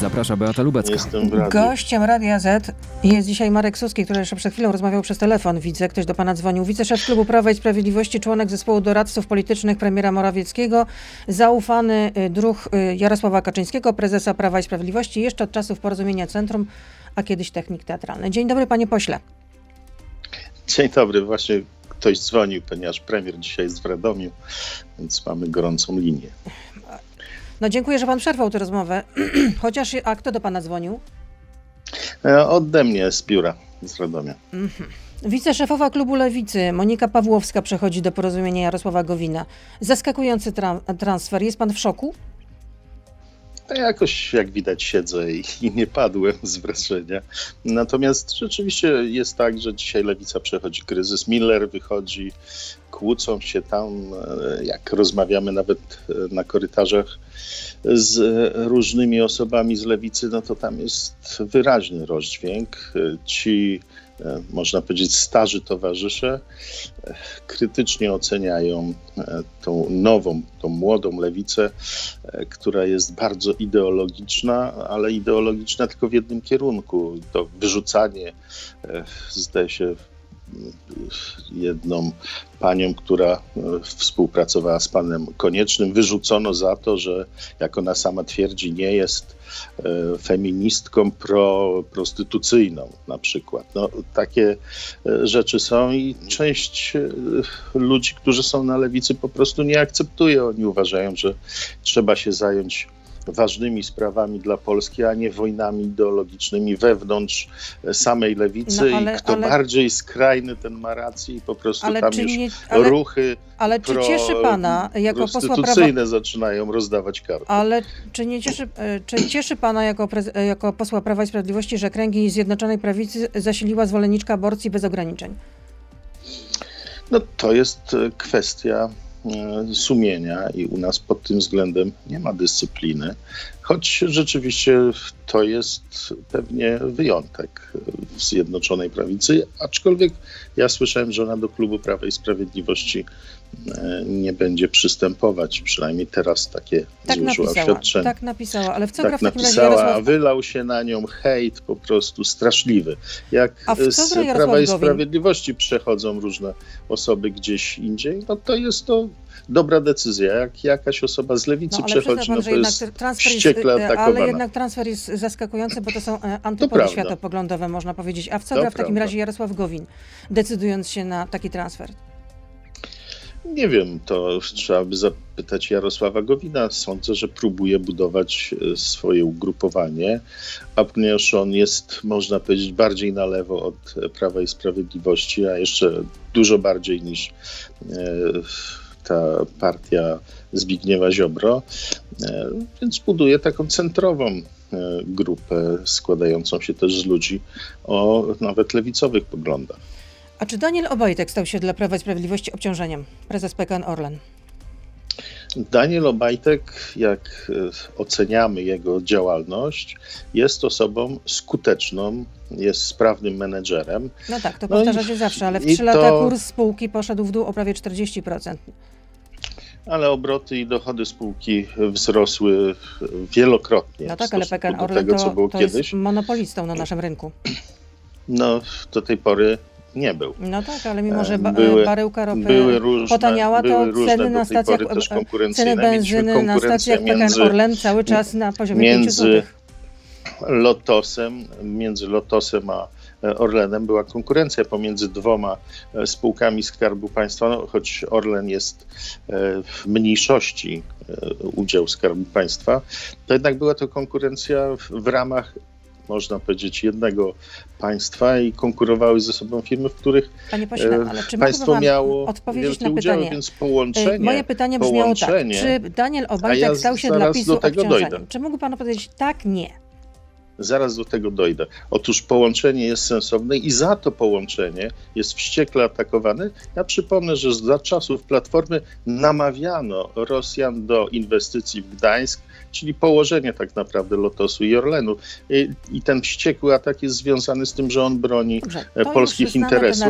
Zaprasza Beata Lubecka. Jestem w radiu. Gościem Radia Z jest dzisiaj Marek Suski, który jeszcze przed chwilą rozmawiał przez telefon. Widzę, ktoś do pana dzwonił. Wiceszef Klubu Prawa i Sprawiedliwości, członek zespołu doradców politycznych premiera Morawieckiego, zaufany y, druh y, Jarosława Kaczyńskiego, prezesa Prawa i Sprawiedliwości, jeszcze od czasów porozumienia Centrum, a kiedyś technik teatralny. Dzień dobry, panie pośle. Dzień dobry, właśnie ktoś dzwonił, ponieważ premier dzisiaj jest w Radomiu, więc mamy gorącą linię. No dziękuję, że pan przerwał tę rozmowę. Chociaż, a kto do pana dzwonił? E, Ode mnie z biura z Radomia. Wiceszefowa klubu Lewicy, Monika Pawłowska, przechodzi do porozumienia Jarosława Gowina. Zaskakujący tra- transfer. Jest pan w szoku? No jakoś, jak widać, siedzę i, i nie padłem z wrażenia. Natomiast rzeczywiście jest tak, że dzisiaj Lewica przechodzi kryzys. Miller wychodzi, kłócą się tam, e, jak rozmawiamy nawet e, na korytarzach z różnymi osobami z Lewicy, no to tam jest wyraźny rozdźwięk. Ci, e, można powiedzieć, starzy towarzysze e, krytycznie oceniają e, tą nową, tą młodą lewicę, która jest bardzo ideologiczna, ale ideologiczna tylko w jednym kierunku. To wyrzucanie, zdaje się, jedną panią, która e, współpracowała z panem Koniecznym, wyrzucono za to, że jak ona sama twierdzi, nie jest e, feministką pro-prostytucyjną na przykład. No, takie e, rzeczy są i część ludzi, którzy są na lewicy po prostu nie akceptuje. Oni uważają, że trzeba się zająć ważnymi sprawami dla Polski, a nie wojnami ideologicznymi wewnątrz e, samej lewicy No, ale- i kto ale- bardziej skrajny, ten ma rację i po prostu Ale tam już nie- ale- ruchy Ale czy pro, cieszy pana jako posła Prawa... zaczynają rozdawać karty. Ale czy nie cieszy, e, czy cieszy pana jako, jako posła Prawa i Sprawiedliwości, że kręgi Zjednoczonej Prawicy zasiliła zwolenniczka aborcji bez ograniczeń? No to jest e, kwestia sumienia i u nas pod tym względem nie ma dyscypliny, choć rzeczywiście to jest pewnie wyjątek w Zjednoczonej Prawicy, aczkolwiek ja słyszałem, że ona do klubu Prawa i Sprawiedliwości e, nie będzie przystępować, przynajmniej teraz takie Tak złożyła napisała, oświadczenie. tak napisała, ale w co gra tak w takim razie napisała, a wylał się na nią hejt po prostu straszliwy. Jak A w co z gra Prawa i? Sprawiedliwości przechodzą różne osoby gdzieś indziej, no to jest to dobra decyzja. Jak jakaś osoba z lewicy No, przechodzi, pan, no to jest transfer jest, e, ale jednak transfer jest zaskakujący, bo to są e, antypody prawda. światopoglądowe, można powiedzieć. A w co To gra w takim prawda. razie Jarosław Gowin, decydując się na taki transfer? Nie wiem, to trzeba by zapytać Jarosława Gowina. Sądzę, że próbuje budować e, swoje ugrupowanie, a ponieważ on jest, można powiedzieć, bardziej na lewo od e, Prawa i Sprawiedliwości, a jeszcze dużo bardziej niż e, ta partia Zbigniewa Ziobro, więc buduje taką centrową grupę składającą się też z ludzi o nawet lewicowych poglądach. A czy Daniel Obajtek stał się dla Prawa i Sprawiedliwości obciążeniem? Prezes PKN Orlen. Daniel Obajtek, jak e, oceniamy jego działalność, jest osobą skuteczną, jest sprawnym menedżerem. No tak, to No i- powtarzacie zawsze, ale w i 3 lata to- kurs spółki poszedł w dół o prawie 40%. Ale obroty i dochody spółki wzrosły wielokrotnie No tak, ale PKN Orlen tego, co to, było to kiedyś. jest monopolistą na naszym rynku. No, do tej pory nie był. No tak, ale mimo, że ba- Były- baryłka ropy Były różne, potaniała, to były ceny na stacjach, e, ceny benzyny na stacjach między- Orlen cały czas na poziomie 5 między. Lotosem, między Lotosem a e, Orlenem była konkurencja pomiędzy dwoma e, spółkami Skarbu Państwa, no, choć Orlen jest e, w mniejszości e, udział Skarbu Państwa, to jednak była to konkurencja w ramach można powiedzieć, jednego państwa i konkurowały ze sobą firmy, w których Panie pośle, e, ale czy mógłby państwo miało odpowiedzieć na udziały, pytanie? więc E, połączenie... Moje pytanie brzmiało tak. połączenie- Czy Daniel Obajtek ja stał się dla PiSu do tego dojdę. Czy mógł pan powiedzieć tak, nie? Zaraz do tego dojdę. Otóż połączenie jest sensowne i za to połączenie jest wściekle atakowane. Ja przypomnę, że za czasów Platformy namawiano Rosjan do inwestycji w Gdańsk, czyli położenie tak naprawdę Lotosu i Orlenu. I, i ten wściekły atak jest związany z tym, że on broni Dobrze, e, polskich interesów.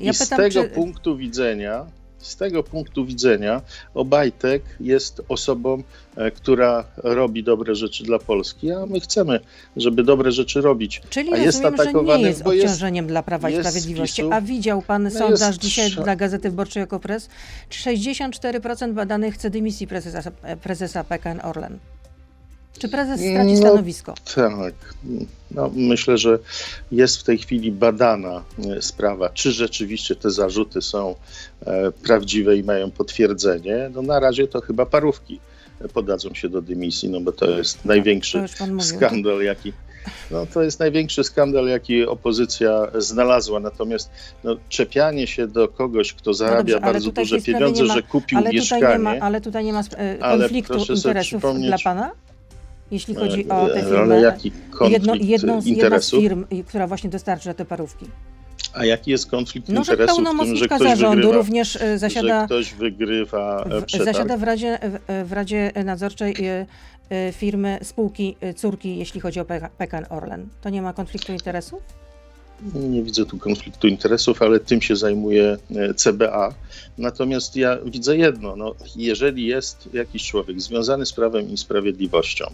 Ja I z pytam, tego czy... punktu widzenia z tego punktu widzenia Obajtek jest osobą, e, która robi dobre rzeczy dla Polski, a my chcemy, żeby dobre rzeczy robić. Czyli a jest rozumiem, że nie atakowany, jest bo jest- obciążeniem dla Prawa i Sprawiedliwości. PiSu. A widział pan No sondaż jest dzisiaj dla Gazety Wyborczej jako Press? 64% badanych chce dymisji prezesa, prezesa PKN Orlen. Czy prezes straci No, stanowisko? Tak. No, myślę, że jest w tej chwili badana e, sprawa, czy rzeczywiście te zarzuty są e, prawdziwe i mają potwierdzenie. No, na razie to chyba parówki podadzą się do dymisji, no bo to jest To największy mówił. skandal, jaki. No, to jest największy skandal, jaki opozycja znalazła. Natomiast no, czepianie się do kogoś, kto zarabia dobrze, ale bardzo duże pieniądze, ma- że kupił Ale tutaj, mieszkanie. ma, ale tutaj nie ma e, konfliktu interesów dla pana? Jeśli chodzi o te E, firmy. Jaki Jedno, jedną z, jedna z firm, która właśnie dostarcza te parówki. A jaki jest konflikt No, interesów w tym, że ktoś zarządu wygrywa, również y, zasiada, że ktoś wygrywa e, przetarg? zasiada w, radzie, w, Radzie Nadzorczej firmy, spółki, córki, jeśli chodzi o PK- PKN Orlen. To nie ma konfliktu interesów? Nie widzę tu konfliktu interesów, ale tym się zajmuje e, CBA. Natomiast ja widzę jedno, no, jeżeli jest jakiś człowiek związany z prawem i sprawiedliwością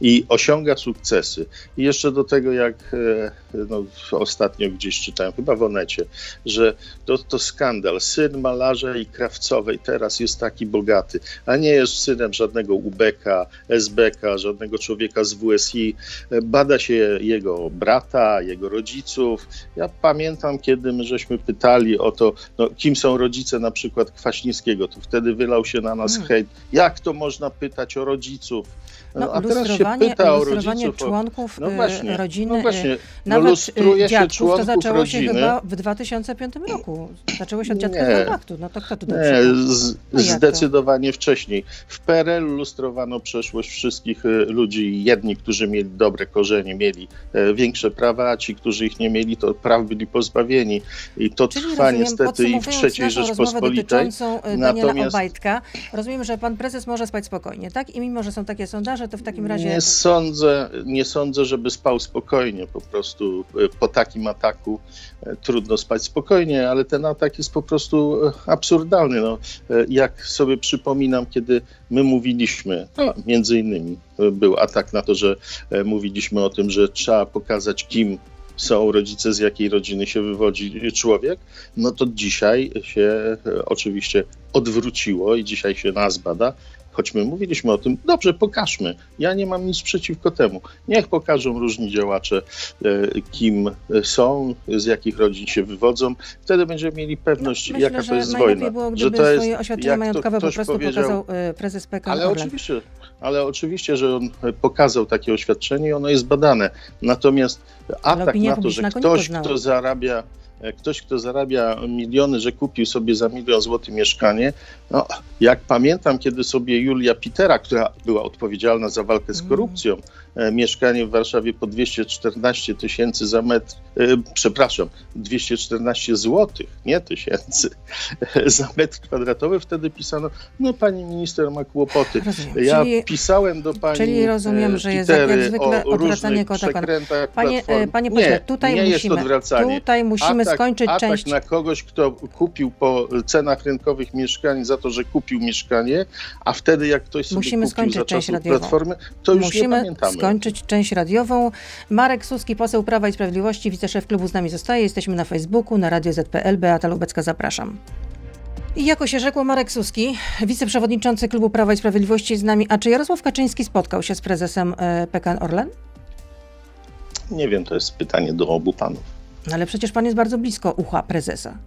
i osiąga sukcesy, i jeszcze do tego, jak e, no, ostatnio gdzieś czytałem, chyba w Onecie, że to, to skandal, syn malarza i krawcowej teraz jest taki bogaty, a nie jest synem żadnego UBK, SBK, żadnego człowieka z WSI, E, bada się jego brata, jego rodziców, ja pamiętam, kiedy my żeśmy pytali o to, no, kim są rodzice na przykład Kwaśniewskiego, to wtedy wylał się na nas Hmm. hejt. Jak to można pytać o rodziców? No, a teraz się pyta o rodziców. Członków no właśnie, rodziny, no właśnie, no nawet lustruje y, się dziadków, to zaczęło się rodziny. chyba w 2005 roku. Zaczęło się od dziadka Nie. Wehrmachtu. No to kto tu Nie, z, No jak to? zdecydowanie wcześniej. W PRL lustrowano przeszłość wszystkich e, ludzi. Jedni, którzy mieli dobre korzenie, mieli e, większe prawa, a ci, którzy ich nie mieli, to praw byli pozbawieni. I to Czyli trwa rozumiem, niestety i w rozmowę Rzeczpospolitej. y, Daniela Natomiast- Obajtka, rozumiem, że pan prezes może spać spokojnie, tak? I mimo, że są takie sondaże, to w takim razie... Nie sądzę, nie sądzę, żeby spał spokojnie. Po prostu e, po takim ataku e, trudno spać spokojnie, ale ten atak jest po prostu e, absurdalny. No, jak sobie przypominam, kiedy my mówiliśmy, no, między innymi był atak na to, że mówiliśmy o tym, że trzeba pokazać, kim są rodzice, z jakiej rodziny się wywodzi człowiek, no to dzisiaj się oczywiście odwróciło i dzisiaj się nas bada, choć my mówiliśmy o tym, dobrze, pokażmy. Ja nie mam nic przeciwko temu. Niech pokażą różni działacze, e, kim są, z jakich rodzin się wywodzą. Wtedy będziemy mieli pewność, No, myślę, jaka że to jest wojna. było, że gdyby to jest, swoje oświadczenie majątkowe po prostu pokazał y, prezes PKN ale Orlen. oczywiście, ale oczywiście, że on pokazał takie oświadczenie i ono jest badane. Natomiast atak na to, że ktoś, kto zarabia ktoś, kto zarabia miliony, że kupił sobie za milion złotych mieszkanie, no, jak pamiętam, kiedy sobie Julia Pitera, która była odpowiedzialna za walkę z Mm. korupcją, e, mieszkanie w Warszawie po 214 tysięcy za metr, e, przepraszam, 214 złotych, nie tysięcy, za metr kwadratowy, wtedy pisano, no pani minister ma kłopoty. Rozumiem. Ja Czyli, pisałem do pani czyli rozumiem, e, że jest jak- zwykle odwracanie kota panie, e, panie pośle, nie, tutaj nie musimy, tutaj musimy atak, skończyć atak część na kogoś, kto kupił po cenach rynkowych mieszkań za to, że kupił mieszkanie, a wtedy jak ktoś sobie Musimy kupił skończyć za część radiową. Platformy, to już nie Musimy pamiętamy. Skończyć część radiową. Marek Suski, poseł Prawa i Sprawiedliwości, wiceszef klubu z nami zostaje. Jesteśmy na Facebooku, na Radio ZPL. Beata Lubecka, zapraszam. I jako się rzekło Marek Suski, wiceprzewodniczący klubu Prawa i Sprawiedliwości z nami. A czy Jarosław Kaczyński spotkał się z prezesem e, PKN Orlen? Nie wiem, to jest pytanie do obu panów. Ale przecież pan jest bardzo blisko ucha prezesa.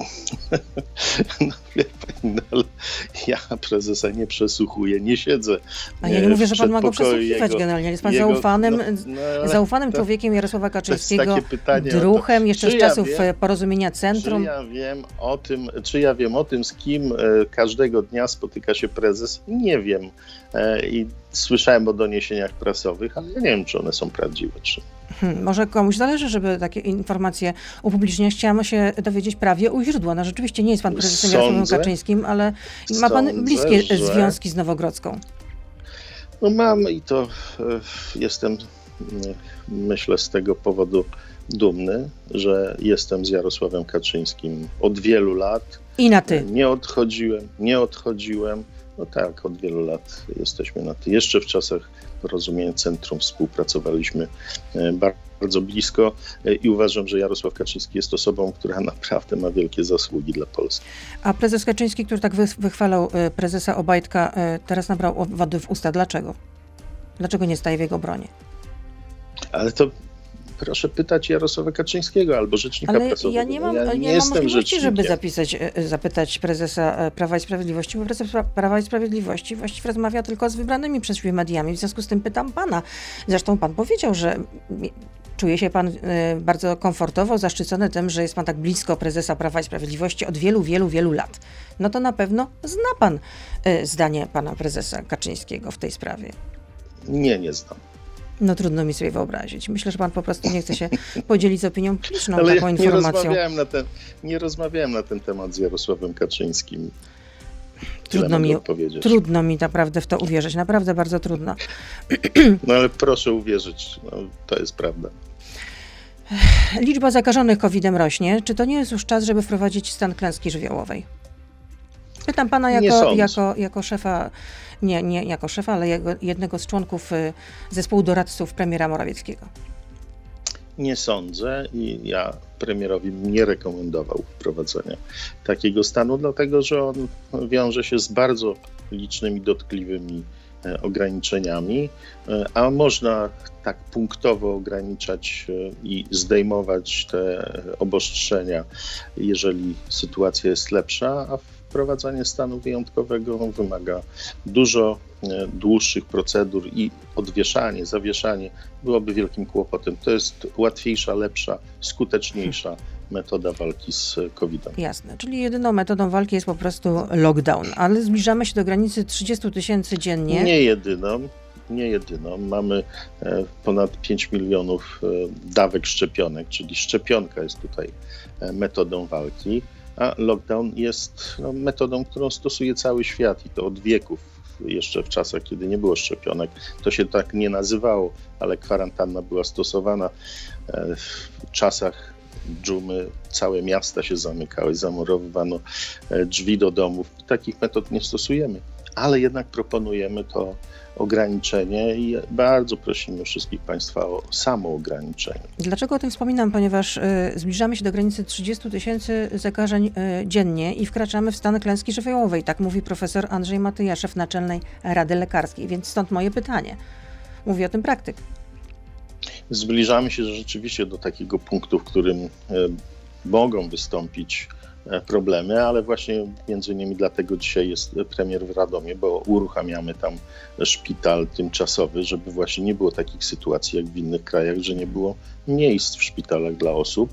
No, wie pani, no, ale ja prezesa nie przesłuchuję, nie siedzę. A ja nie mówię, że pan ma go przesłuchiwać jego- generalnie. Jest pan jego- zaufanym, no, no, ale zaufanym to- człowiekiem Jarosława Kaczyńskiego, pytanie o to, druhem jeszcze z ja czasów wiem, e, porozumienia Centrum. Czy ja wiem o tym, czy ja wiem o tym, z kim e, każdego dnia spotyka się prezes? Nie wiem. E, I słyszałem o doniesieniach prasowych, ale ja nie wiem, czy one są prawdziwe. Czy... Hmm, może komuś zależy, żeby takie informacje upubliczniać. Chciałam się dowiedzieć prawie u źródła. No rzeczywiście nie jest pan prezesem Jarosławem Kaczyńskim, ale ma pan sądzę, bliskie że- związki z Nowogrodzką. No mam i to e, jestem, mm, myślę, z tego powodu dumny, że jestem z Jarosławem Kaczyńskim od wielu lat. I na ty. Nie odchodziłem, nie odchodziłem. No tak, od wielu lat jesteśmy na ty. Jeszcze w czasach porozumienia Centrum współpracowaliśmy e, bardzo blisko e, i uważam, że Jarosław Kaczyński jest osobą, która naprawdę ma wielkie zasługi dla Polski. A prezes Kaczyński, który tak wychwalał e, prezesa Obajtka, teraz nabrał wody w usta. Dlaczego? Dlaczego nie staje w jego obronie? Ale to proszę pytać Jarosława Kaczyńskiego albo rzecznika Ale prasowego. ja nie mam, ja nie nie mam możliwości, żeby zapisać, e, zapytać prezesa e, Prawa i Sprawiedliwości, bo prezes Prawa i Sprawiedliwości właściwie rozmawia tylko z wybranymi przez siebie mediami. W związku z tym pytam pana. Zresztą pan powiedział, że czuje się pan e, bardzo komfortowo, zaszczycony tym, że jest pan tak blisko prezesa Prawa i Sprawiedliwości od wielu, wielu, wielu lat. No to na pewno zna pan zdanie pana prezesa Kaczyńskiego w tej sprawie. Nie, nie znam. No trudno mi sobie wyobrazić. Myślę, że pan po prostu nie chce się podzielić z opinią publiczną Ale taką ja informacją. Nie rozmawiałem, na ten, nie rozmawiałem na ten temat z Jarosławem Kaczyńskim. Trudno mi, trudno mi naprawdę w to uwierzyć, naprawdę bardzo trudno. No ale proszę uwierzyć, no, to jest prawda. Liczba zakażonych COVID-em rośnie. Czy to nie jest już czas, żeby wprowadzić stan klęski żywiołowej? Pytam pana jako, jako, jako szefa, nie, nie jako szefa, ale jako jednego z członków y, zespołu doradców premiera Morawieckiego. Nie sądzę i ja premierowi nie rekomendował wprowadzenia takiego stanu, dlatego że on wiąże się z bardzo licznymi dotkliwymi e, ograniczeniami, e, a można tak punktowo ograniczać e, i zdejmować te obostrzenia, jeżeli sytuacja jest lepsza, a wprowadzanie stanu wyjątkowego wymaga dużo e, dłuższych procedur i odwieszanie, zawieszanie byłoby wielkim kłopotem. To jest łatwiejsza, lepsza, skuteczniejsza metoda walki z COVID-em. Jasne, czyli jedyną metodą walki jest po prostu lockdown, ale zbliżamy się do granicy 30 tysięcy dziennie. Nie jedyną, nie jedyną. Mamy e, ponad 5 milionów e, dawek szczepionek, czyli szczepionka jest tutaj metodą walki a lockdown jest no, metodą, którą stosuje cały świat i to od wieków. Jeszcze w czasach, kiedy nie było szczepionek, to się tak nie nazywało, ale kwarantanna była stosowana e, w czasach dżumy, całe miasta się zamykały, zamurowywano e, drzwi do domów. Takich metod nie stosujemy, ale jednak proponujemy to ograniczenie i bardzo prosimy wszystkich Państwa o samo ograniczenie. Dlaczego o tym wspominam? Ponieważ y, zbliżamy się do granicy 30 tysięcy zakażeń y, dziennie i wkraczamy w stan klęski żywiołowej. Tak mówi profesor Andrzej Matyja, szef Naczelnej Rady Lekarskiej. Więc stąd moje pytanie. Mówi o tym praktyk. Zbliżamy się rzeczywiście do takiego punktu, w którym y, mogą wystąpić problemy, ale właśnie między innymi dlatego dzisiaj jest premier w Radomie, bo uruchamiamy tam szpital tymczasowy, żeby właśnie nie było takich sytuacji jak w innych krajach, że nie było miejsc w szpitalach dla osób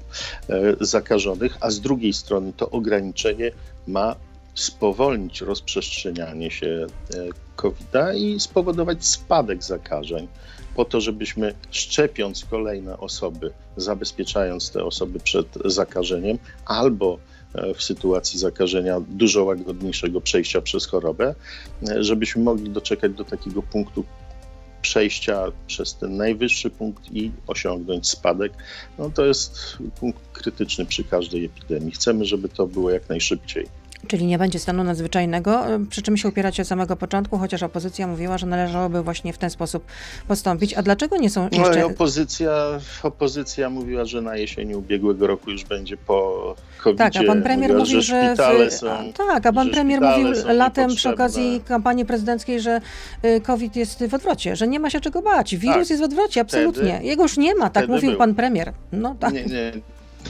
e, zakażonych, a z drugiej strony to ograniczenie ma spowolnić rozprzestrzenianie się e, COVID-a i spowodować spadek zakażeń, po to, żebyśmy szczepiąc kolejne osoby, zabezpieczając te osoby przed zakażeniem, albo E, w sytuacji zakażenia dużo łagodniejszego przejścia przez chorobę, e, żebyśmy mogli doczekać do takiego punktu przejścia przez ten najwyższy punkt i osiągnąć spadek. No to jest punkt krytyczny przy każdej epidemii. Chcemy, żeby to było jak najszybciej. Czyli nie będzie stanu nadzwyczajnego, przy czym się upieracie od samego początku, chociaż opozycja mówiła, że należałoby właśnie w ten sposób postąpić. A dlaczego nie są jeszcze... No, opozycja, opozycja mówiła, że na jesieni ubiegłego roku już będzie po covid Tak, a pan premier mówiła, mówił, że... W... Są, tak, a pan premier mówił latem przy okazji kampanii prezydenckiej, że y, COVID jest w odwrocie, że nie ma się czego bać. Wirus tak, jest w odwrocie, absolutnie. Wtedy, Jego już nie ma, tak mówił pan premier. No tak. Nie, nie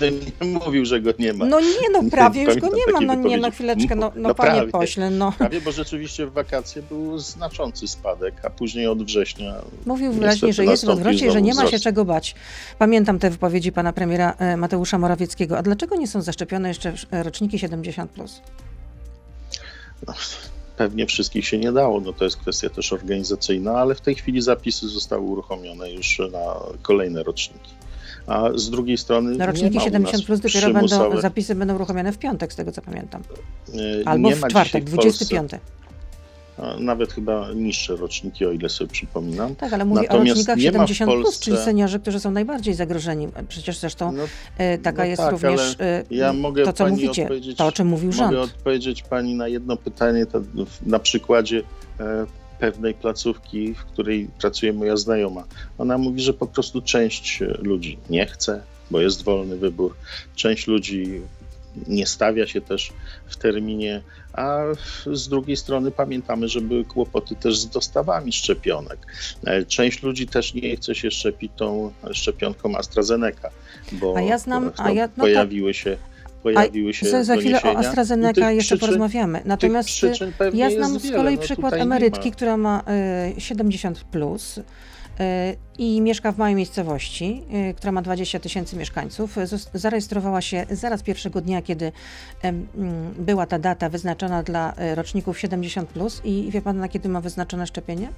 mówił, że go nie ma. No nie, no prawie już go nie ma, no nie, no chwileczkę, no, no, no panie prawie, pośle, no. Prawie, bo rzeczywiście w wakacje był znaczący spadek, a później od września Mówił wyraźnie, że jest w odwrocie że nie ma się czego bać. Pamiętam te wypowiedzi pana premiera e, Mateusza Morawieckiego. A dlaczego nie są zaszczepione jeszcze roczniki 70+. Plus? No, pewnie wszystkich się nie dało, no to jest kwestia też organizacyjna, ale w tej chwili zapisy zostały uruchomione już na kolejne roczniki a z drugiej strony. Na roczniki 70 plus dopiero będą, zapisy będą uruchomione w piątek, z tego co pamiętam. Albo w czwartek, 25. nawet chyba niższe roczniki, o ile sobie przypominam. Tak, ale mówię Natomiast o rocznikach 70, Polsce... plus, czyli seniorzy, którzy są najbardziej zagrożeni. Przecież zresztą no, e, taka no jest tak, również ja mogę to, co mówicie, to, o czym mówił rząd. Mogę odpowiedzieć pani na jedno pytanie, to na przykładzie pewnej placówki, w której pracuje moja znajoma. Ona mówi, że po prostu część ludzi nie chce, bo jest wolny wybór. Część ludzi nie stawia się też w terminie, a z drugiej strony pamiętamy, że były kłopoty też z dostawami szczepionek. E, część ludzi też nie chce się szczepić tą szczepionką AstraZeneca, bo a ja znam, no, a ja, no pojawiły się pojawiły się za, za chwilę o AstraZeneca jeszcze przyczyn, porozmawiamy. Natomiast ja znam z kolei no, przykład emerytki, która ma y, 70 plus i mieszka w małej miejscowości, y, która ma 20 tysięcy mieszkańców. Zarejestrowała się zaraz pierwszego dnia, kiedy mm, była ta data wyznaczona dla y, roczników 70. I wie pan, na kiedy ma wyznaczone szczepienie?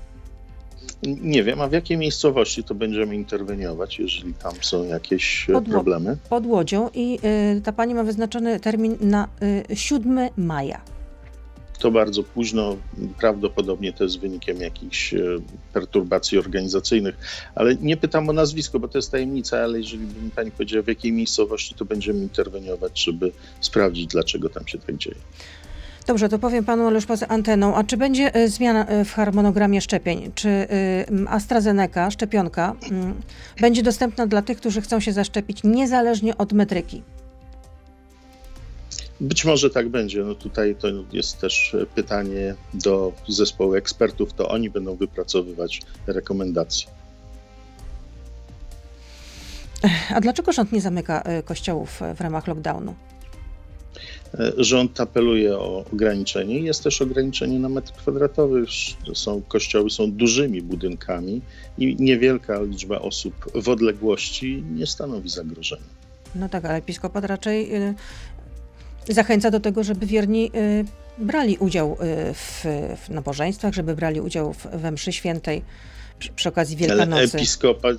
Nie wiem, a w jakiej miejscowości to będziemy interweniować, jeżeli tam są jakieś y, pod, problemy? Pod Łodzią i y, ta pani ma wyznaczony termin na y, 7 maja to bardzo późno. Prawdopodobnie to jest wynikiem jakichś e, perturbacji organizacyjnych, ale nie pytam o nazwisko, bo to jest tajemnica, ale jeżeli by mi pani powiedziała, w jakiej miejscowości, to będziemy interweniować, żeby sprawdzić, dlaczego tam się tak dzieje. Dobrze, to powiem panu, ale już poza anteną. A czy będzie e, zmiana e, w harmonogramie szczepień? Czy AstraZeneca, szczepionka, będzie dostępna dla tych, którzy chcą się zaszczepić niezależnie od metryki? Być może tak będzie. No tutaj to jest też pytanie do zespołu ekspertów, to oni będą wypracowywać rekomendacje. A dlaczego rząd nie zamyka e, kościołów w ramach lockdownu? E, rząd apeluje o ograniczenie. Jest też ograniczenie na metr kwadratowy. Są, kościoły są dużymi budynkami i niewielka liczba osób w odległości nie stanowi zagrożenia. No tak, ale episkopat raczej y, zachęca do tego, żeby wierni y, brali udział y, w, w nabożeństwach, żeby brali udział w, we mszy świętej przy, przy okazji Wielkanocy. Ale episkopat,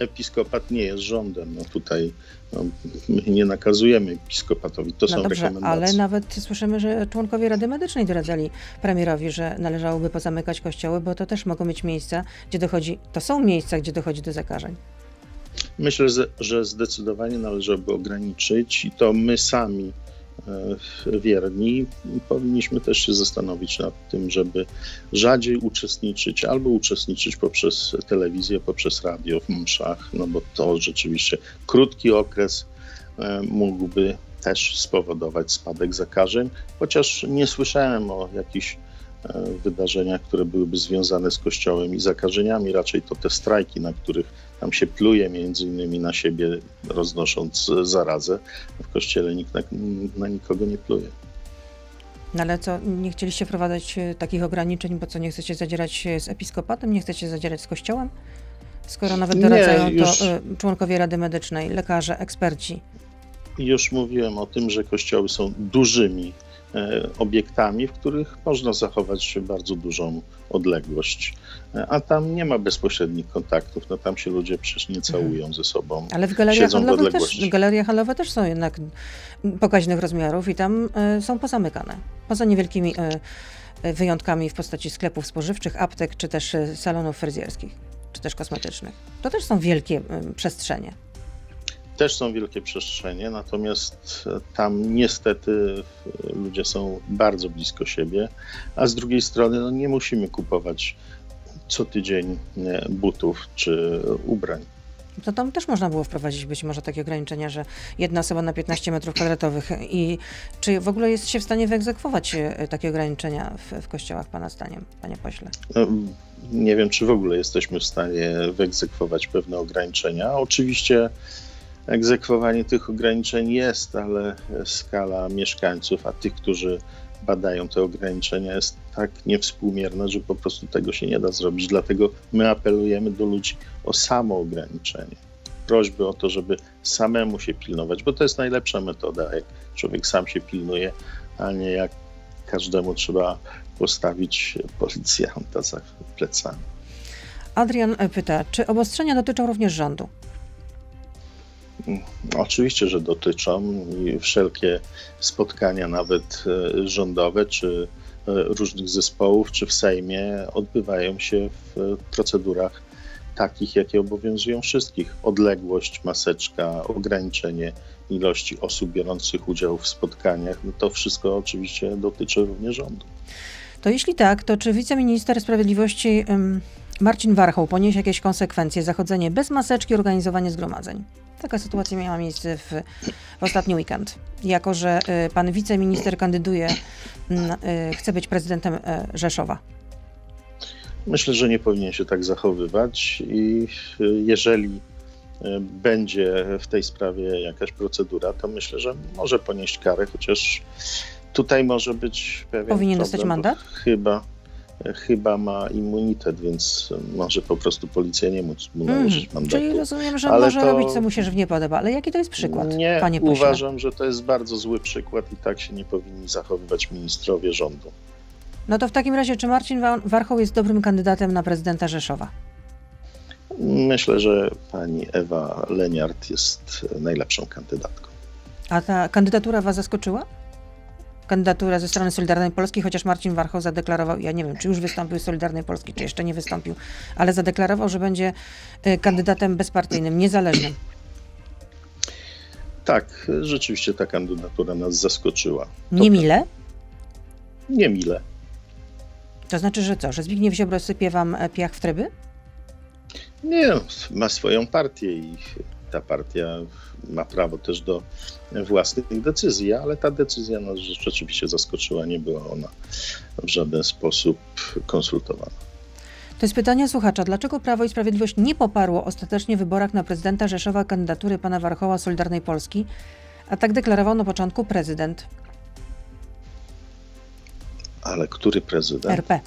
episkopat nie jest rządem. No tutaj no, my nie nakazujemy episkopatowi, to no są dobrze, rekomendacje. Ale nawet słyszymy, że członkowie Rady Medycznej doradzali premierowi, że należałoby pozamykać kościoły, bo to też mogą być miejsca, gdzie dochodzi, to są miejsca, gdzie dochodzi do zakażeń. Myślę, że zdecydowanie należałoby ograniczyć i to my sami wierni, powinniśmy też się zastanowić nad tym, żeby rzadziej uczestniczyć albo uczestniczyć poprzez telewizję, poprzez radio w mszach, no bo to rzeczywiście krótki okres e, mógłby też spowodować spadek zakażeń, chociaż nie słyszałem o jakichś e, wydarzeniach, które byłyby związane z kościołem i zakażeniami. Raczej to te strajki, na których tam się pluje między innymi na siebie, roznosząc zarazę. W kościele nikt na, na nikogo nie pluje. No ale co, nie chcieliście wprowadzać e, takich ograniczeń, bo co, nie chcecie zadzierać z episkopatem, nie chcecie zadzierać z kościołem? Skoro nawet doradzają nie, już... to e, członkowie Rady Medycznej, lekarze, eksperci. Już mówiłem o tym, że kościoły są dużymi obiektami, w których można zachować bardzo dużą odległość. E, a tam nie ma bezpośrednich kontaktów, no tam się ludzie przecież nie całują mhm. ze sobą. Ale w galeriach handlowych też, galerie handlowe też są jednak pokaźnych rozmiarów i tam y, są pozamykane. Poza niewielkimi wyjątkami w postaci sklepów spożywczych, aptek czy też salonów fryzjerskich, czy też kosmetycznych. To też są wielkie przestrzenie też są wielkie przestrzenie, natomiast tam niestety ludzie są bardzo blisko siebie, a z drugiej strony no, nie musimy kupować co tydzień butów czy ubrań. To tam też można było wprowadzić być może takie ograniczenia, że jedna osoba na 15 metrów kwadratowych. I czy w ogóle jest się w stanie wyegzekwować e, takie ograniczenia w, w kościołach, Pana zdaniem, Panie Pośle? No, nie wiem, czy w ogóle jesteśmy w stanie wyegzekwować pewne ograniczenia. Oczywiście egzekwowanie tych ograniczeń jest, ale skala mieszkańców, a tych, którzy badają te ograniczenia, jest tak niewspółmierna, że po prostu tego się nie da zrobić. Dlatego my apelujemy do ludzi o samo ograniczenie. Prośby o to, żeby samemu się pilnować, bo to jest najlepsza metoda, jak człowiek sam się pilnuje, a nie jak każdemu trzeba postawić policjanta za plecami. Adrian pyta, czy obostrzenia dotyczą również rządu? Oczywiście, że dotyczą i wszelkie spotkania, nawet e, rządowe czy różnych zespołów czy w Sejmie odbywają się w procedurach takich, jakie obowiązują wszystkich. Odległość, maseczka, ograniczenie ilości osób biorących udział w spotkaniach. No to wszystko oczywiście dotyczy również rządu. To jeśli tak, to czy wiceminister sprawiedliwości Marcin Warchoł poniesie jakieś konsekwencje, zachodzenie bez maseczki, organizowanie zgromadzeń? Taka sytuacja miała miejsce w, w ostatni weekend. Jako, że y, pan wiceminister kandyduje, y, chce być prezydentem y, Rzeszowa. Myślę, że nie powinien się tak zachowywać i jeżeli będzie w tej sprawie jakaś procedura, to myślę, że może ponieść karę, chociaż tutaj może być pewien Powinien problem, dostać mandat? Chyba, chyba ma immunitet, więc może po prostu policja nie móc mu nałożyć mm, mandatu. Czyli rozumiem, że ale może to... robić, co mu się żywnie podoba. Ale jaki to jest przykład, nie, panie pośle? uważam, że to jest bardzo zły przykład i tak się nie powinni zachowywać ministrowie rządu. No to w takim razie, czy Marcin Warchoł jest dobrym kandydatem na prezydenta Rzeszowa? Myślę, że pani Ewa Leniart jest najlepszą kandydatką. A ta kandydatura was zaskoczyła? Kandydatura ze strony Solidarnej Polski, chociaż Marcin Warchoł zadeklarował, ja nie wiem, czy już wystąpił z Solidarnej Polski, czy jeszcze nie wystąpił, ale zadeklarował, że będzie y, kandydatem bezpartyjnym, niezależnym. Tak, rzeczywiście ta kandydatura nas zaskoczyła. Niemile? Niemile. To znaczy, że co, że Zbigniew Ziobro sypie wam e, piach w tryby? Nie, ma swoją partię i ta partia ma prawo też do własnych decyzji, ale ta decyzja nas rzeczywiście zaskoczyła, nie była ona w żaden sposób konsultowana. To jest pytanie słuchacza. Dlaczego Prawo i Sprawiedliwość nie poparło ostatecznie w wyborach na prezydenta Rzeszowa kandydatury pana Warchoła Solidarnej Polski, a tak deklarował na początku prezydent? Ale który prezydent? RP.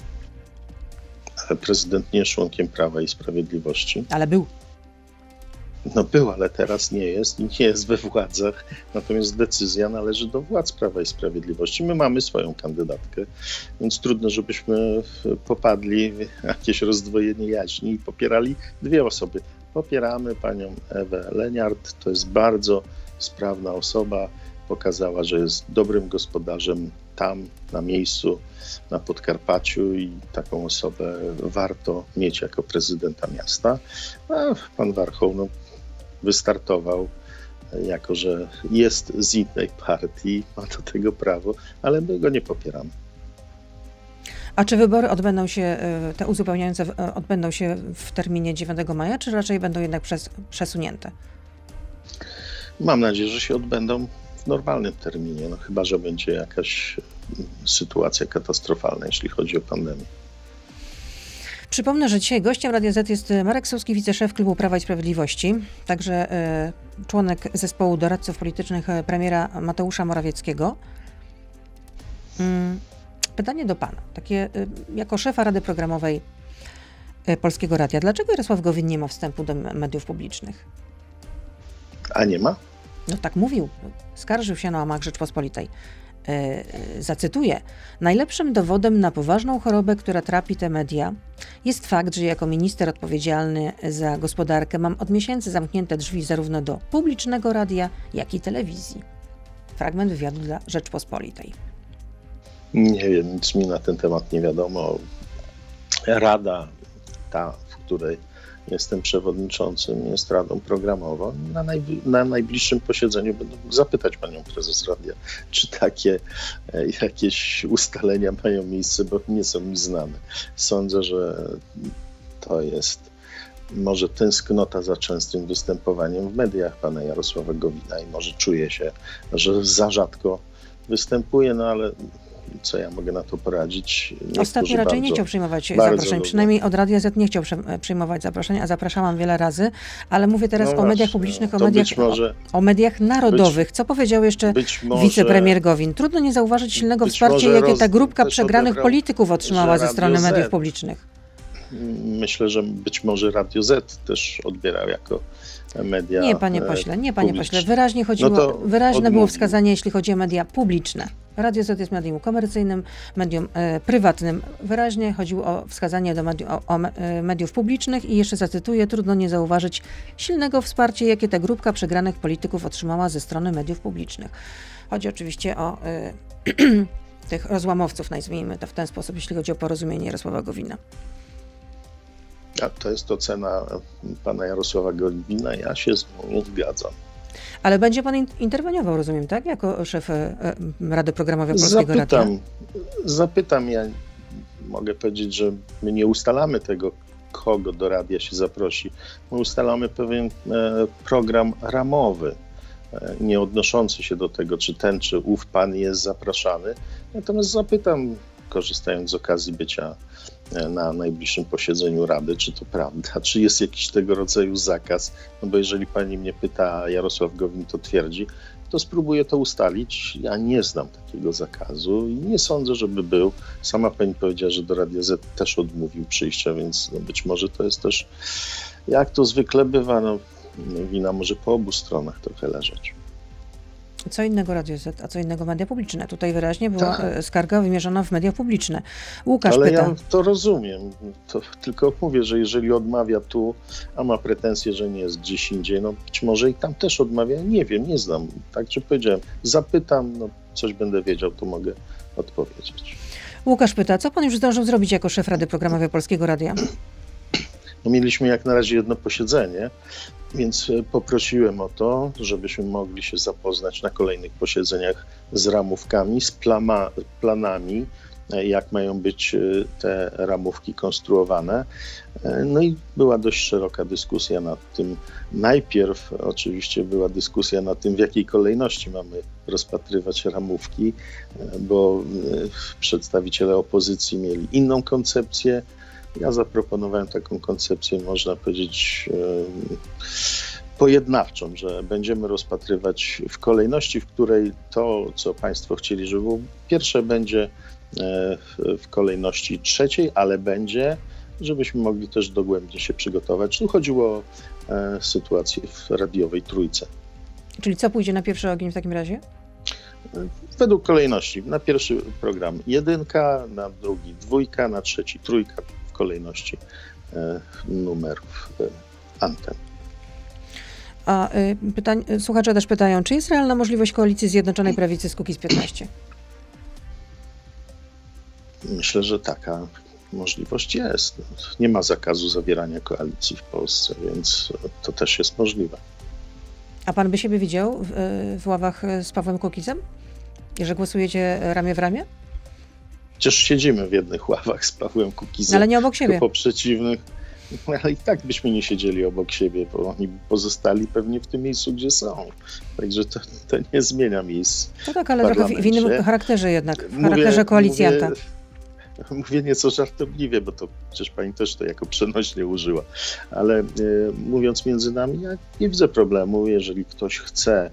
Ale prezydent nie jest członkiem Prawa i Sprawiedliwości. Ale był. No był, ale teraz nie jest nie jest we władzach. Natomiast decyzja należy do władz Prawa i Sprawiedliwości. My mamy swoją kandydatkę, więc trudno, żebyśmy popadli w jakieś rozdwojenie jaźni i popierali dwie osoby. Popieramy panią Ewę Leniart. To jest bardzo sprawna osoba. Pokazała, że jest dobrym gospodarzem tam, na miejscu, na Podkarpaciu i taką osobę warto mieć jako prezydenta miasta. A pan Warchoł, no, wystartował, jako że jest z innej partii, ma do tego prawo, ale my go nie popieramy. A czy wybory odbędą się, e, te uzupełniające e, odbędą się w terminie 9 maja, czy raczej będą jednak przes przesunięte? Mam nadzieję, że się odbędą w normalnym terminie, no chyba, że będzie jakaś sytuacja katastrofalna, jeśli chodzi o pandemię. Przypomnę, że dzisiaj gościem Radia Z jest e, Marek Suski, wiceszef Klubu Prawa i Sprawiedliwości, także e, członek zespołu doradców politycznych e, premiera Mateusza Morawieckiego. Mm, pytanie do pana, takie jako szefa Rady Programowej Polskiego Radia. Dlaczego Jarosław Gowin nie ma wstępu do mediów publicznych? A nie ma? No tak mówił. Skarżył się na łamach Rzeczpospolitej. E, zacytuję: Najlepszym dowodem na poważną chorobę, która trapi te media, jest fakt, że jako minister odpowiedzialny za gospodarkę mam od miesięcy zamknięte drzwi zarówno do publicznego radia, jak i telewizji. Fragment wywiadu dla Rzeczpospolitej. Nie wiem, nic mi na ten temat nie wiadomo. Rada, ta, w której jestem przewodniczącym, jest radą programową. Na, na najbliższym posiedzeniu będę mógł zapytać panią prezes radia, czy takie e, jakieś ustalenia mają miejsce, bo nie są mi znane. Sądzę, że to jest może tęsknota za częstym występowaniem w mediach pana Jarosława Gowina i może czuje się, że za rzadko występuje, no ale co ja mogę na to poradzić. Ostatnio raczej nie chciał przyjmować zaproszeń, przynajmniej od Radia Z nie chciał przyjmować zaproszeń, a zapraszałam wiele razy, ale mówię teraz no o mediach publicznych, o mediach, może, o, o, mediach narodowych. Być, co powiedział jeszcze może, wicepremier Gowin? Trudno nie zauważyć silnego wsparcia, jakie ta grupka przegranych polityków otrzymała ze strony mediów publicznych. Myślę, że być może Radio Z też odbierał jako media. Nie, panie pośle, nie, panie publiczne. pośle. Wyraźnie chodziło, no wyraźne odmówił. było wskazanie, jeśli chodzi o media publiczne. Radio Z jest medium komercyjnym, medium e, prywatnym. Wyraźnie chodziło o wskazanie do o, o e, mediów publicznych i jeszcze zacytuję, trudno nie zauważyć silnego wsparcia, jakie ta grupka przegranych polityków otrzymała ze strony mediów publicznych. Chodzi oczywiście o, e, tych rozłamowców, nazwijmy to w ten sposób, jeśli chodzi o porozumienie Jarosława Gowina. A to jest ocena pana Jarosława Gowina, ja się z nią zgadzam. Ale będzie pan interweniował, rozumiem, tak? Jako szef e, e, Rady Programowej Polskiego zapytam, Radia? Zapytam, ja mogę powiedzieć, że my nie ustalamy tego, kogo do radia się zaprosi. My ustalamy pewien e, program ramowy, nie odnoszący się do tego, czy ten, czy ów pan jest zapraszany. Natomiast zapytam, korzystając z okazji bycia na najbliższym posiedzeniu Rady, czy to prawda, czy jest jakiś tego rodzaju zakaz, no bo jeżeli pani mnie pyta, Jarosław Gowin to twierdzi, to spróbuję to ustalić. Ja nie znam takiego zakazu i nie sądzę, żeby był. Sama pani powiedziała, że do Radia Z też odmówił przyjścia, więc no być może to jest też, jak to zwykle bywa, no, wina może po obu stronach trochę leżeć. Co innego Radio Z, a co innego media publiczne. Tutaj wyraźnie była tak. skarga wymierzona w media publiczne. Łukasz Ale pyta. ja to rozumiem. To tylko mówię, że jeżeli odmawia tu, a ma pretensje, że nie jest gdzieś indziej, no być może i tam też odmawia. Nie wiem, nie znam. Tak, czy powiedziałem. Zapytam, no coś będę wiedział, to mogę odpowiedzieć. Łukasz pyta, co pan już zdążył zrobić jako szef Rady Programowej Polskiego Radia? No, mieliśmy jak na razie jedno posiedzenie, więc e, poprosiłem o to, żebyśmy mogli się zapoznać na kolejnych posiedzeniach z ramówkami, z plama, planami, e, jak mają być e, te ramówki konstruowane. No i była dość szeroka dyskusja nad tym. Najpierw oczywiście była dyskusja nad tym, w jakiej kolejności mamy rozpatrywać ramówki, bo przedstawiciele opozycji mieli inną koncepcję ja zaproponowałem taką koncepcję, można powiedzieć, pojednawczą, że będziemy rozpatrywać w kolejności, w której to, co Państwo chcieli, żeby było pierwsze, będzie e, w kolejności trzeciej, ale będzie, żebyśmy mogli też dogłębnie się przygotować. Tu chodziło o e, sytuację w radiowej trójce. Czyli co pójdzie na pierwszy ogień w takim razie? Według kolejności. Na pierwszy program jedynka, na drugi dwójka, na trzeci trójka, kolejności e, numerów e, anten. A y, pytań, słuchacze też pytają, czy jest realna możliwość koalicji Zjednoczonej Prawicy z Kukiz 15? Myślę, że taka możliwość jest. Nie ma zakazu zawierania koalicji w Polsce, więc to też jest możliwe. A pan by siebie widział w, w ławach z Pawłem Kukizem? Że głosujecie ramię w ramię? Przecież siedzimy w jednych ławach z Pawłem Kukizem. Ale nie obok siebie. Po przeciwnych. Ale i tak byśmy nie siedzieli obok siebie, bo oni pozostali pewnie w tym miejscu, gdzie są. Także to, to nie zmienia miejsc. No tak, ale trochę w innym charakterze jednak, w charakterze mówię, koalicjanta. Mówię, mówię nieco żartobliwie, bo to przecież pani też to jako przenośnie użyła. Ale e, mówiąc między nami, ja nie widzę problemu, jeżeli ktoś chce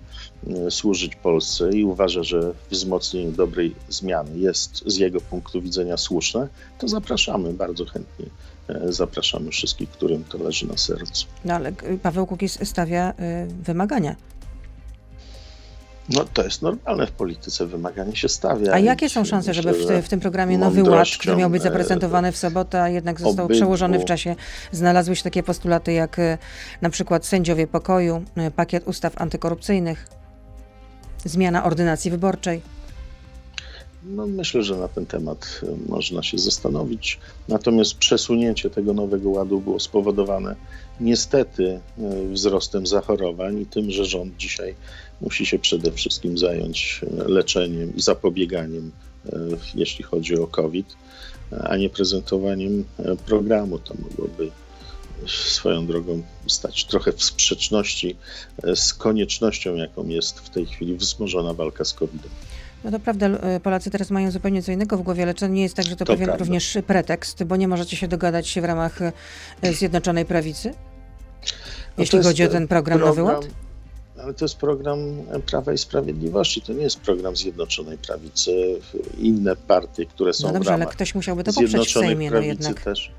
e, służyć Polsce i uważa, że wzmocnienie dobrej zmiany jest z jego punktu widzenia słuszne, to zapraszamy bardzo chętnie. E, zapraszamy wszystkich, którym to leży na sercu. No ale Paweł Kukiz stawia wymagania no to jest normalne w polityce, wymaganie się stawia. A jakie są szanse, żeby w, w tym programie Nowy Ład, który miał być zaprezentowany w sobotę, a jednak został obydwu. przełożony w czasie, znalazły się takie postulaty jak e, na przykład sędziowie pokoju, e, pakiet ustaw antykorupcyjnych, zmiana ordynacji wyborczej? No, myślę, że na ten temat e, można się zastanowić. Natomiast przesunięcie tego nowego ładu było spowodowane niestety wzrostem zachorowań i tym, że rząd dzisiaj musi się przede wszystkim zająć e, leczeniem i zapobieganiem, e, jeśli chodzi o COVID, a nie prezentowaniem e, programu. To mogłoby swoją drogą stać trochę w sprzeczności z koniecznością, jaką jest w tej chwili wzmożona walka z COVID-em. No to prawda, Polacy teraz mają zupełnie co innego w głowie, ale to nie jest tak, że to, to pewien prawda. również pretekst, bo nie możecie się dogadać się w ramach Zjednoczonej Prawicy, no jeśli chodzi o ten program, program Nowy Ład? Ale to jest program Prawa i Sprawiedliwości, to nie jest program Zjednoczonej Prawicy. Inne partie, które są no dobrze, w ramach ale ktoś musiałby to poprzeć w Sejmie, no jednak. Też.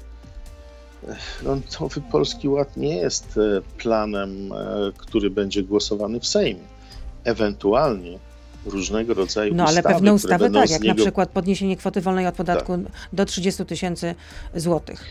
No, nowy Polski Ład nie jest e, planem, e, który będzie głosowany w Sejmie. Ewentualnie różnego rodzaju No ale ustawy, pewne ustawy tak, jak niego... na przykład podniesienie kwoty wolnej od podatku tak. do 30 tysięcy złotych.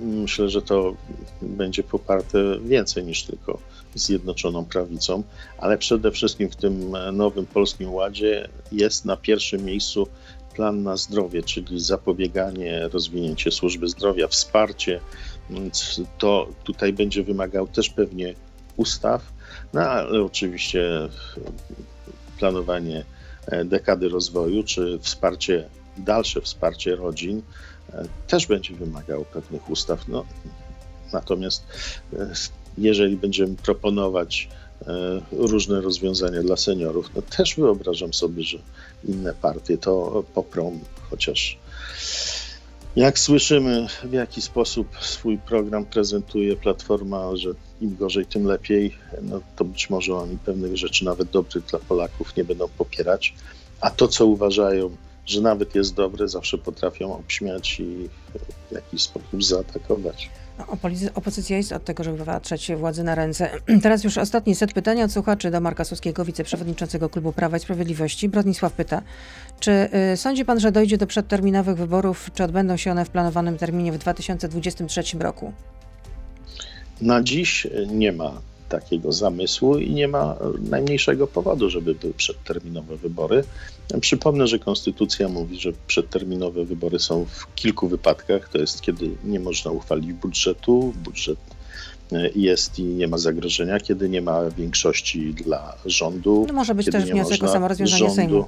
Myślę, że to będzie poparte więcej niż tylko Zjednoczoną Prawicą, ale przede wszystkim w tym nowym Polskim Ładzie jest na pierwszym miejscu plan na zdrowie, czyli zapobieganie, rozwinięcie służby zdrowia, wsparcie, więc to tutaj będzie wymagał też pewnie ustaw, no ale oczywiście planowanie e, dekady rozwoju, czy wsparcie, dalsze wsparcie rodzin. e, też będzie wymagało pewnych ustaw. No, natomiast e, jeżeli będziemy proponować różne rozwiązania dla seniorów, no też wyobrażam sobie, że inne partie to poprą, chociaż jak słyszymy, w jaki sposób swój program prezentuje Platforma, że im gorzej, tym lepiej, no to być może oni pewnych rzeczy, nawet dobrych dla Polaków, nie będą popierać. A to, co uważają, że nawet jest dobre, zawsze potrafią obśmiać i w jakiś sposób zaatakować. No, opozycja jest od tego, żeby patrzeć władzy na ręce. Teraz już ostatni set pytania od słuchaczy do Marka Suskiego, wiceprzewodniczącego Klubu Prawa i Sprawiedliwości. Bronisław pyta, czy y, sądzi pan, że dojdzie do przedterminowych wyborów, czy odbędą się one w planowanym terminie w 2023 roku? Na dziś nie ma takiego zamysłu i nie ma najmniejszego powodu, żeby były przedterminowe wybory. Przypomnę, że konstytucja mówi, że przedterminowe wybory są w kilku wypadkach. To jest, kiedy nie można uchwalić budżetu, budżet e, jest i nie ma zagrożenia, kiedy nie ma większości dla rządu. No może być też wniosek o samorozwiązanie rządu. Sejmu.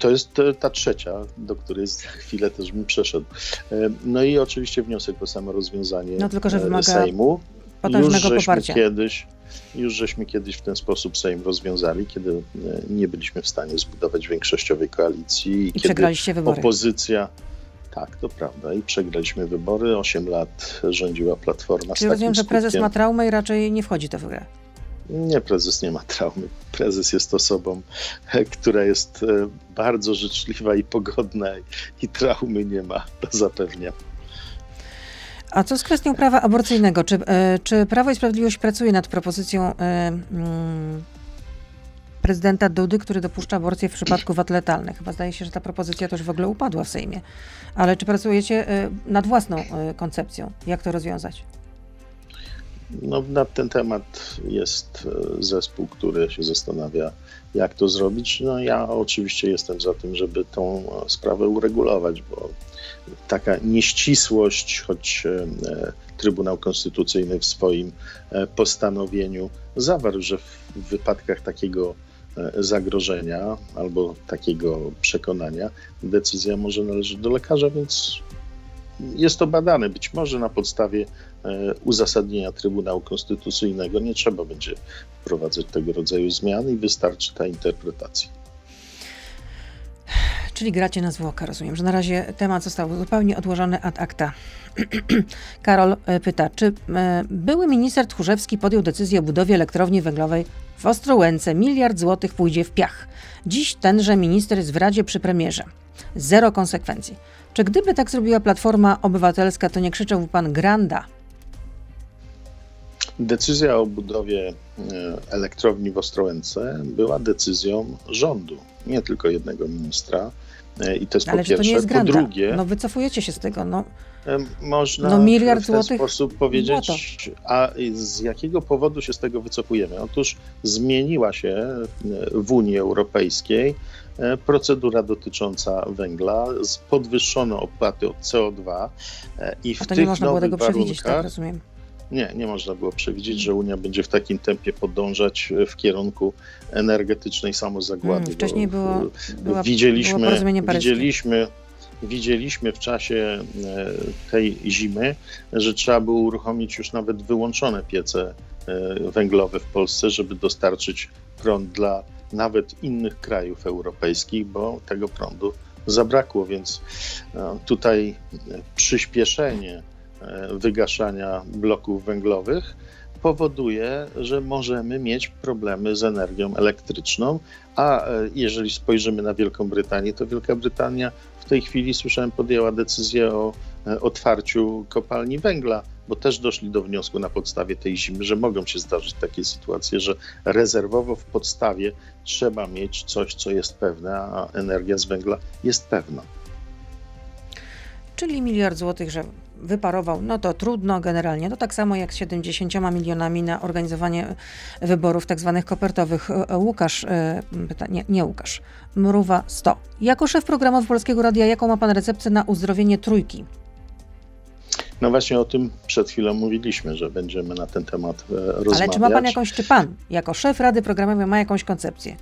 To jest e, ta trzecia, do której za chwilę też bym przeszedł. E, no i oczywiście wniosek o samorozwiązanie no, tylko, że wymaga Sejmu potężnego już poparcia. Kiedyś, już żeśmy kiedyś w ten sposób Sejm rozwiązali, kiedy e, nie byliśmy w stanie zbudować większościowej koalicji. I, I kiedy przegraliście wybory. Opozycja. Tak, to prawda. I przegraliśmy wybory. Osiem lat rządziła Platforma. Czyli rozumiem, że prezes ma traumę i raczej nie wchodzi to w grę. Nie, prezes nie ma traumy. Prezes jest osobą, która jest e, bardzo życzliwa i pogodna i traumy nie ma, to zapewniam. A co z kwestią prawa aborcyjnego? Czy, e, czy Prawo i Sprawiedliwość pracuje nad propozycją e, mm, prezydenta Dudy, który dopuszcza aborcję w przypadku wad letalnych? Chyba zdaje się, że ta propozycja też w ogóle upadła w Sejmie. Ale czy pracujecie e, nad własną koncepcją? Jak to rozwiązać? No, na ten temat jest zespół, który się zastanawia, jak to zrobić. No, ja oczywiście jestem za tym, żeby tą sprawę uregulować, bo taka nieścisłość, choć e, Trybunał Konstytucyjny w swoim e, postanowieniu zawarł, że w wypadkach takiego e, zagrożenia albo takiego przekonania decyzja może należeć do lekarza, więc jest to badane. Być może na podstawie uzasadnienia Trybunału Konstytucyjnego nie trzeba będzie wprowadzać tego rodzaju zmian i wystarczy ta interpretacja. Czyli gracie na zwłokę, rozumiem, że na razie temat został zupełnie odłożony ad acta. Karol e, pyta, czy e, były minister Tchórzewski podjął decyzję o budowie elektrowni węglowej w Ostrołęce. Miliard złotych pójdzie w piach. Dziś tenże minister jest w Radzie przy premierze. Zero konsekwencji. Czy gdyby tak zrobiła Platforma Obywatelska, to nie krzyczałby pan Granda? Decyzja o budowie e, elektrowni w Ostrołęce była decyzją rządu, nie tylko jednego ministra. E, I to jest Ale po pierwsze. To nie jest po drugie. No wycofujecie się z tego. No. E, można no, miliard w ten złotych sposób powiedzieć, a z jakiego powodu się z tego wycofujemy? Otóż zmieniła się w Unii Europejskiej procedura dotycząca węgla, podwyższono opłaty od CO2 i w tych nie można było tego przewidzieć, tak rozumiem. Nie, nie można było przewidzieć, że Unia będzie w takim tempie podążać w kierunku energetycznej samozagłady. Hmm, wcześniej było, była, widzieliśmy, było widzieliśmy, widzieliśmy w czasie e, tej zimy, że trzeba było uruchomić już nawet wyłączone piece e, węglowe w Polsce, żeby dostarczyć prąd dla nawet innych krajów europejskich, bo tego prądu zabrakło, więc e, tutaj przyspieszenie E, wygaszania bloków węglowych powoduje, że możemy mieć problemy z energią elektryczną, a e, jeżeli spojrzymy na Wielką Brytanię, to Wielka Brytania w tej chwili, słyszałem, podjęła decyzję o e, otwarciu kopalni węgla, bo też doszli do wniosku na podstawie tej zimy, że mogą się zdarzyć takie sytuacje, że rezerwowo w podstawie trzeba mieć coś, co jest pewne, a energia z węgla jest pewna. Czyli miliard złotych, że wyparował, no to trudno generalnie. To tak samo jak z 70 milionami na organizowanie wyborów tak zwanych kopertowych. E, Łukasz, e, pyta, nie, nie Łukasz, Mruwa 100. Jako szef programów Polskiego Radia, jaką ma pan receptę na uzdrowienie trójki? No właśnie o tym przed chwilą mówiliśmy, że będziemy na ten temat rozmawiać. Ale czy ma pan jakąś, czy pan jako szef Rady Programowej ma jakąś koncepcję?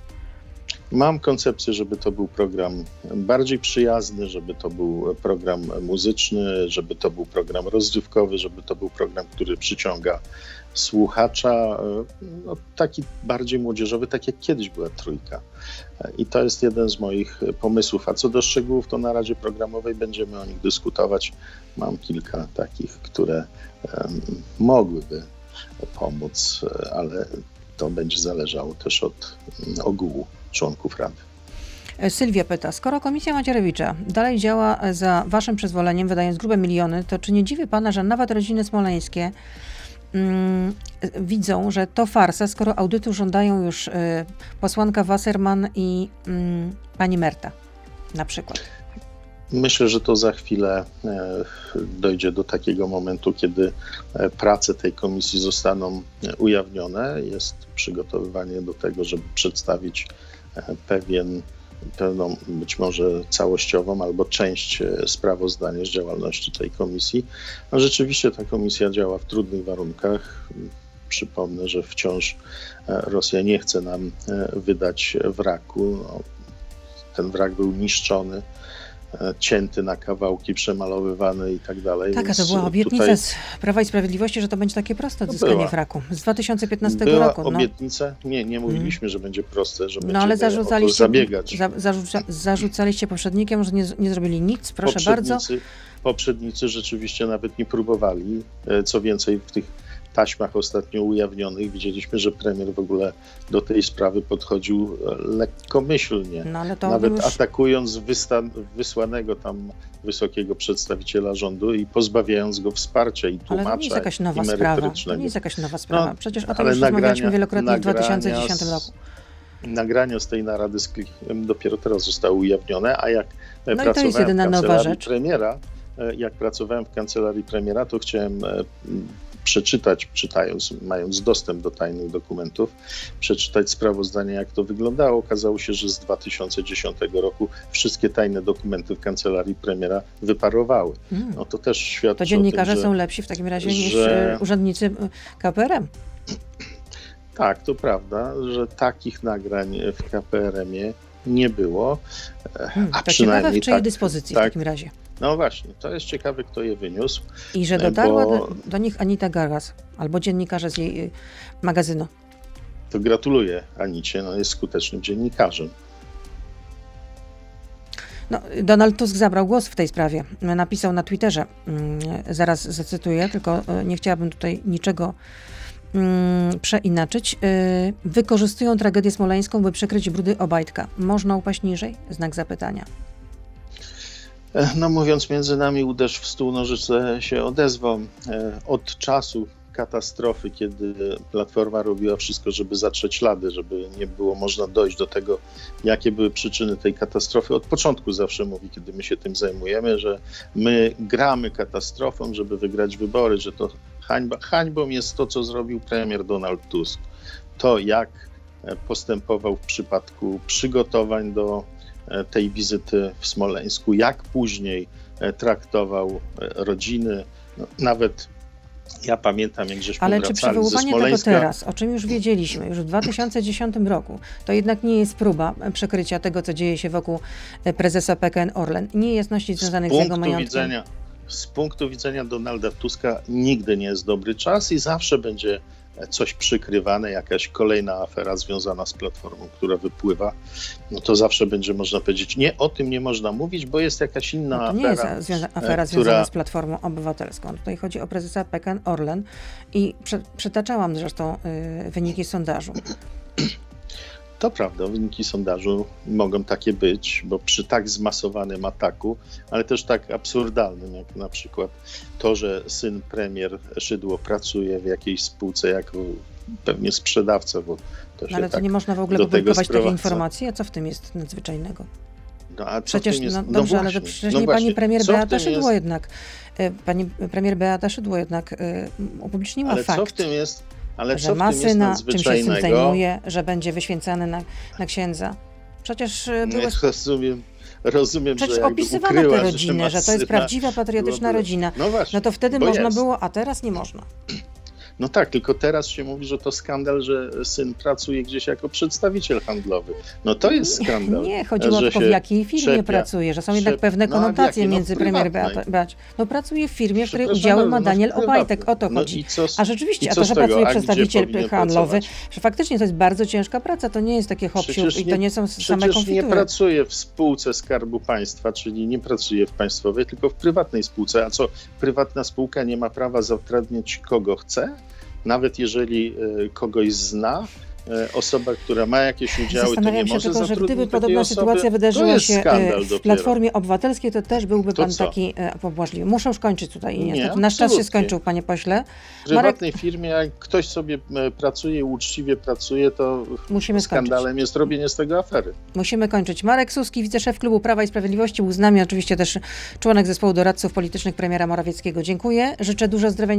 Mam koncepcję, żeby to był program bardziej przyjazny, żeby to był program muzyczny, żeby to był program rozrywkowy, żeby to był program, który przyciąga słuchacza, no, taki bardziej młodzieżowy, tak jak kiedyś była trójka. I to jest jeden z moich pomysłów. A co do szczegółów, to na Radzie Programowej będziemy o nich dyskutować. Mam kilka takich, które um, mogłyby pomóc, ale to będzie zależało też od ogółu członków Rady. Sylwia pyta, skoro Komisja Macierewicza dalej działa za waszym przyzwoleniem, wydając grube miliony, to czy nie dziwi pana, że nawet rodziny smoleńskie mm, widzą, że to farsa, skoro audytu żądają już y, posłanka Wasserman i y, pani Merta na przykład? Myślę, że to za chwilę e, dojdzie do takiego momentu, kiedy e, prace tej komisji zostaną e, ujawnione. Jest przygotowywanie do tego, żeby przedstawić pewien, pewną być może całościową albo część sprawozdania z działalności tej komisji. No rzeczywiście ta komisja działa w trudnych warunkach. Przypomnę, że wciąż Rosja nie chce nam wydać wraku. No, ten wrak był niszczony E, cięty na kawałki, przemalowywany i tak dalej. Tak, a to była obietnica tutaj... z Prawa i Sprawiedliwości, że to będzie takie proste odzyskanie no wraku. Z 2015 była roku. Była obietnica? Nie, nie mówiliśmy, hmm. że będzie proste, że No ale zarzucaliście, zabiegać. Za, zarzuca, zarzucaliście poprzednikiem, że nie, nie zrobili nic, proszę bardzo. Poprzednicy rzeczywiście nawet nie próbowali. E, co więcej, w tych taśmach ostatnio ujawnionych widzieliśmy, że premier w ogóle do tej sprawy podchodził e, lekkomyślnie. No, Nawet już... atakując wysłanego tam wysokiego przedstawiciela rządu i pozbawiając go wsparcia i tłumacza Ale to nie jest jakaś nowa sprawa. To nie jest jakaś nowa sprawa. No, Przecież o tym już rozmawialiśmy wielokrotnie w 2010 roku. Nagrania z tej narady z dopiero teraz zostały ujawnione, a jak no pracowałem i to jest jedyna nowa rzecz. premiera, e, jak pracowałem w kancelarii premiera, to chciałem e, przeczytać, czytając, mając dostęp do tajnych dokumentów, przeczytać sprawozdanie, jak to wyglądało. Okazało się, że z 2010 roku wszystkie tajne dokumenty w kancelarii premiera wyparowały. Hmm. No to też świadczy To dziennikarze tym, że, są lepsi w takim razie że... niż e, urzędnicy e, KPRM. Tak, to prawda, że takich nagrań w KPRM-ie nie było. E, hmm, a przynajmniej w czyjej tak, dyspozycji tak, w takim razie. No właśnie, to jest ciekawe, kto je wyniósł. I że dotarła bo... do, do, nich Anita Garas, albo dziennikarze z jej y, magazynu. To gratuluję Anicie, no jest skutecznym dziennikarzem. No, Donald Tusk zabrał głos w tej sprawie. Napisał na Twitterze, mm, zaraz zacytuję, tylko y, nie chciałabym tutaj niczego mm, przeinaczyć. Y, wykorzystują tragedię smoleńską, by przykryć brudy Obajtka. Można upaść niżej? Znak zapytania. E, no mówiąc między nami, uderz w stół, nożyce się odezwą. E, od czasu katastrofy, kiedy Platforma robiła wszystko, żeby zatrzeć ślady, żeby nie było można dojść do tego, jakie były przyczyny tej katastrofy. Od początku zawsze mówi, kiedy my się tym zajmujemy, że my gramy katastrofą, żeby wygrać wybory, że to hańba. Hańbą jest to, co zrobił premier Donald Tusk. To, jak postępował w przypadku przygotowań do E, tej wizyty w Smoleńsku, jak później e, traktował e, rodziny, no, nawet ja pamiętam, jak żeśmy Ale czy przywoływanie tego teraz, o czym już wiedzieliśmy, już w 2010 roku, to jednak nie jest próba przekrycia tego, co dzieje się wokół prezesa PKN Orlen, niejasności związanych z, z jego majątkiem? Widzenia, z punktu widzenia Donalda Tuska nigdy nie jest dobry czas i zawsze będzie coś przykrywane, jakaś kolejna afera związana z platformą, która wypływa, no to zawsze będzie można powiedzieć, nie, o tym nie można mówić, bo jest jakaś inna no to nie afera. jest związa afera która... związana z Platformą Obywatelską. Tutaj chodzi o prezesa PKN Orlen i prze, przytaczałam zresztą y, wyniki sondażu. To prawda, wyniki sondażu mogą takie być, bo przy tak zmasowanym ataku, ale też tak absurdalnym, jak na przykład to, że syn premier Szydło pracuje w jakiejś spółce jako pewnie sprzedawca, bo to się Ale to tak nie można w ogóle publikować takiej informacji, a co w tym jest nadzwyczajnego? No, a Przecież, jest? no dobrze, ale właśnie, to przecież no nie pani premier co Beata Szydło jest, jednak. e, Pani premier Beata Szydło jednak e, upubliczniła Ale fakt. co w tym jest? Ale że ma syna, czym się syn zajmuje, że będzie wyświęcany na, na księdza. Przecież były Nie, rozumiem, rozumiem, Przecież że opisywano ukryła, tę że rodzinę, ma że to jest prawdziwa, patriotyczna Byłoby- rodzina. No właśnie. No to wtedy można jest. było, a teraz nie można. No tak, tylko teraz się mówi, że to skandal, że syn pracuje gdzieś jako przedstawiciel handlowy. No to jest skandal. Nie, chodziło że tylko w jakiej firmie trzepia- pracuje, że są jednak pewne no, konotacje jakiej? No, między premier. No pracuje w firmie, w której udziały ma no Daniel prywatnej. Obajtek, o to No chodzi. co A rzeczywiście, a to, że pracuje A przedstawiciel handlowy, że faktycznie to jest bardzo ciężka praca, to nie jest takie hop i to nie- są same Przecież nie pracuje w spółce Skarbu Państwa, czyli nie pracuje w państwowej, tylko w prywatnej spółce. A co, prywatna spółka nie ma prawa zatrudniać kogo chce? Nawet jeżeli e, kogoś zna, osoba, która ma jakieś udziały, to nie Zastanawiam się może tylko, że gdyby podobna osoby. sytuacja wydarzyła się e, w. Platformie Obywatelskiej, to też byłby To pan co? taki e, pobłażliwy. Muszę już kończyć tutaj Nie, niestety. Nasz czas się skończył, panie pośle. W prywatnej firmie, jak ktoś sobie e, pracuje i uczciwie pracuje, to Musimy skończyć. skandalem jest robienie z tego afery. Musimy kończyć. Marek Suski, wiceszef klubu Prawa i Sprawiedliwości, był z nami oczywiście też członek zespołu doradców politycznych premiera Morawieckiego. Dziękuję. Życzę dużo zdrowia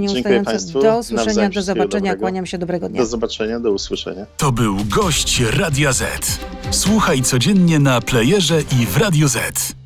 państwu. Do usłyszenia, do zobaczenia. dobrego. Kłaniam się. Dobrego dnia. Do zobaczenia, do usłyszenia. To był gość Radia Z. Słuchaj codziennie na playerze i w Radio Z.